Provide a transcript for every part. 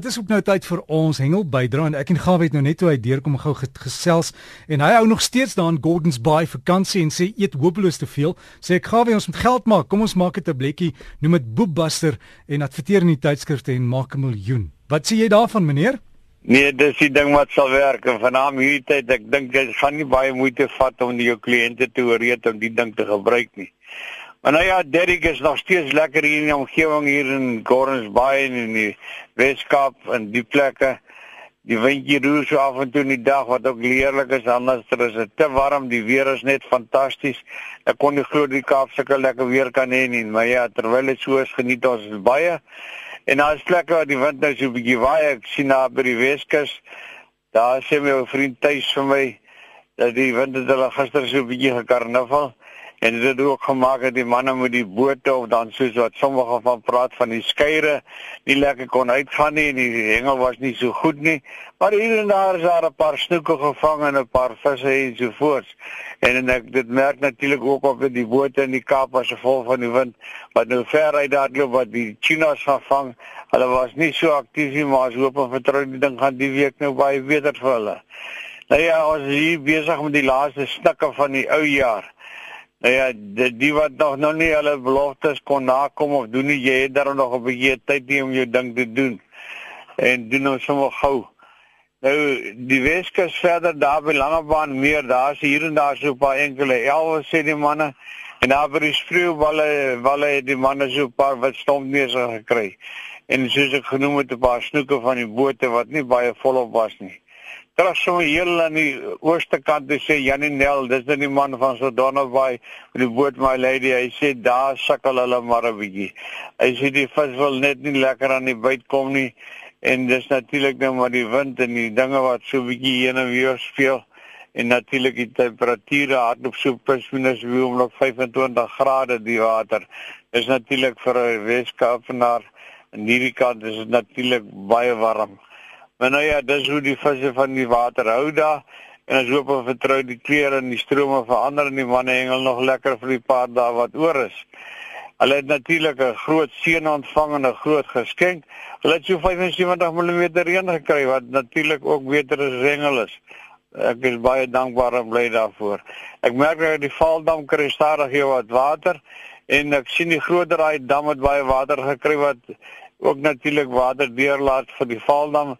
Dit is ook nou tyd vir ons hengel bydra en ek en Gawie het nou net toe hy deurkom gou gesels en hy hou nog steeds daar in Gordons Bay vakansie en sê eet hopeloos te veel. Sê ek Gawie ons moet geld maak. Kom ons maak 'n tabletjie, noem dit Boopbuster en adverteer in die tydskrifte en maak 'n miljoen. Wat sê jy daarvan meneer? Nee, dis die ding wat sal werk en vanaand hierdie tyd ek dink dit gaan nie baie moeite vat om die jou kliënte te oreed om die ding te gebruik nie. Maar nou ja, Derrick is nog steeds lekker hier in die omgewing hier in Gordons Bay en in die Weskaap en die plekke. Die windjie roer so af en toe in die dag wat ook heerlik is. Anders is dit te warm. Die weer is net fantasties. Ek kon nie glo die Kaap sulke lekker weer kan hê nie, maar ja, terwyl dit so is, geniet ons baie. En daar is plekke waar die wind nou so 'n bietjie waai. Ek sien daar by die Weskus. Daar sê my vriend tuis vir my dat die wind het hulle gister so 'n bietjie gekarnaval. En dit het ook gemaak dat die manne met die bote of dan soos wat sommige van praat van die skeyre nie lekker kon uitgaan nie en die hengel was nie so goed nie. Maar hier en daar is daar 'n paar snoeke gevang en 'n paar visse en so voort. En en ek dit merk natuurlik ook op dat die bote in die Kaap was vol van die wind wat nou ver uit daar loop wat die chinas gaan vang. Hulle was nie so aktief nie, maar as hoop en vertrou die ding gaan die week nou baie beter vir hulle. Nou ja, ons is hier besig met die laaste stukke van die ou jaar. Nou ja, die, die wat nog nog nie hulle beloftes kon nakom of doen nie, jy het daar nog 'n bietjie tyd nie om jou ding te doen. En doen nou sommer gou. Nou die Weskus verder daar by Langebaan meer, daar's hier en daar so 'n paar enkele elwe sê die manne en daar by die spreeuwalle walle die manne so 'n paar wat stompneuse gekry. En soos ek genoem het 'n paar snoeke van die bote wat nie baie volop was nie terug so heel aan die ooste kant toe sê Janie Nel, dis dan die man van Sodonobai met die boot my lady. Hy sê daar sukkel hulle maar 'n bietjie. Hy sê die vis wil net nie lekker aan die byt kom nie en dis natuurlik nou maar die wind en die dinge wat so bietjie heen en weer speel en natuurlik die temperature hardop so plus minus wie om nog 25 grade die water. Dis natuurlik vir 'n Weskaapenaar en hierdie kant is dit natuurlik baie warm. Maar nou ja, dis hoe die visse van die water hou daar en as hoop en vertrou die kleure en die strome verander en die manne hengel nog lekker vir die paar dae wat oor is. Hulle het natuurlik 'n groot seën ontvang en 'n groot geskenk. Hulle het so 75 mm reën gekry wat natuurlik ook beter as hengel is. Ek is baie dankbaar en bly daarvoor. Ek merk dat die Valdam kry stadig hier wat water en ek sien die groter daai dam het baie water gekry wat ook natuurlik water deurlaat vir die Valdam.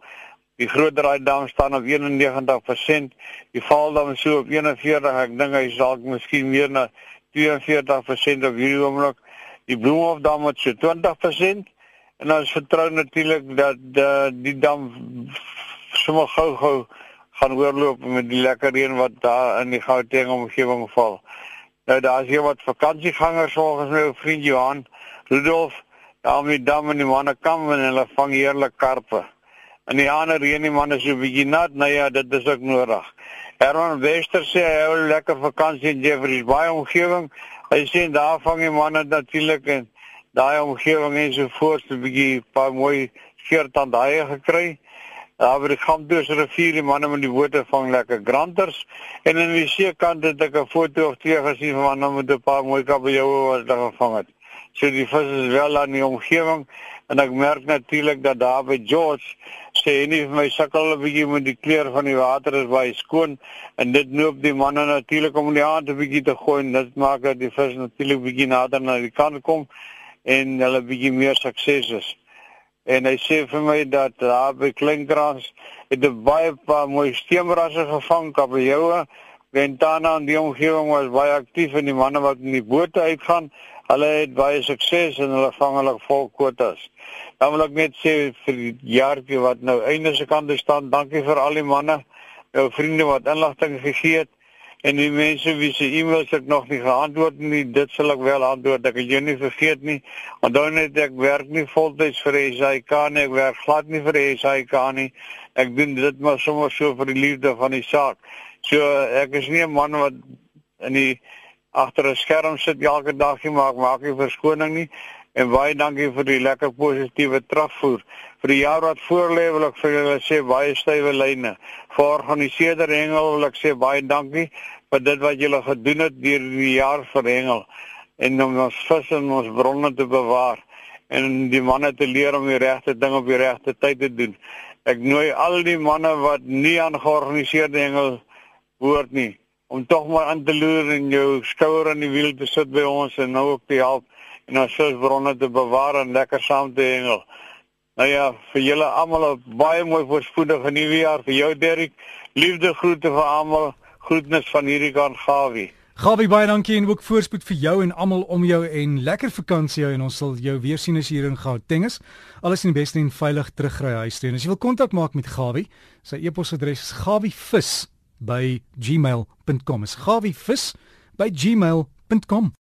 Die groot draaidam staan op 91%. Die Vaaldam is so op 41. Ek dink hy sal miskien meer na 42% op hierdie oomblik. Die Bloemhofdam het so 20% en ons vertrou natuurlik dat die, die dam sommer gou-gou gaan oorloop met die lekker reën wat daar in die Gauteng omgewing val. Nou daar's hier wat vakansiegangers volgens my vriend Johan Rudolf daar met dam en die manne kam en hulle vang heerlik karpe. En die ander reën die man is so bietjie nat, nou ja, dit is ook nodig. Herman Wester sê hy hou lekker vakansie in Jeffreys Bay omgewing. Hy sê daar vang die manne natuurlik en daai omgewing en so voort, so bietjie paar mooi skeertand daai gekry. Daar by die Gamdoos rivier die manne met die bote vang lekker granters en in die seekant het ek 'n foto of twee gesien van manne met 'n paar mooi kabeljoue wat daar gevang het. So die vis is wel aan die omgewing en ek merk natuurlik dat daar by George sê nie vir my sukkel 'n bietjie met die kleur van die water is baie skoon en dit noop die manne natuurlik om die aand 'n bietjie te gooi en dit maak dat die vis natuurlik bietjie nader na die kant kom en hulle bietjie meer sukses is. En hy sê vir my dat daar by Kleinkrans het 'n baie paar mooi steemrasse gevang, kabeljoue, Ventana en die omgewing was baie aktief en die manne wat in die bote uitgaan Hulle het baie sukses en hulle vang hulle vol kwotas. Dan wil ek net sê vir die jaartjie wat nou einde se kant staan, dankie vir al die manne, jou vriende wat inligting gegee het en die mense wie se e-mails ek nog nie geantwoord nie, dit sal ek wel antwoord. Ek het jou nie vergeet nie. Onthou net ek werk nie voltyds vir SAK nie, ek werk glad nie vir SAK nie. Ek doen dit maar sommer so vir die liefde van die saak. So ek is nie 'n man wat in die agter 'n skerm sit elke dag nie maak maak nie verskoning nie. En baie dankie vir die lekker positiewe terugvoer. Vir die jaar wat voorlê wil ek vir julle sê baie stywe lyne. Vir organiseerder hengel wil ek sê baie dankie vir dit wat julle gedoen het deur die jaar vir hengel. En om ons vis en ons bronne te bewaar en die manne te leer om die regte ding op die regte tyd te doen. Ek nooi al die manne wat nie aan georganiseerde hengel behoort nie om tog maar aan te loer en jou skouer aan die wiel te sit by ons en nou ook te help en ons visbronne te bewaar en lekker saam te hengel. Nou ja, vir julle almal 'n baie mooi voorspoedige nuwe jaar vir jou Derrick. Liefde groete vir almal. Groetnis van hierdie kant Gawie. Gawie baie dankie en ook voorspoed vir jou en almal om jou en lekker vakansie jou en ons sal jou weer sien as hier in Gauteng is. Alles in die beste en veilig terugry huis toe. En as jy wil kontak maak met Gawie, sy e-posadres is gawivis@gmail.com. Is gawivis@gmail.com.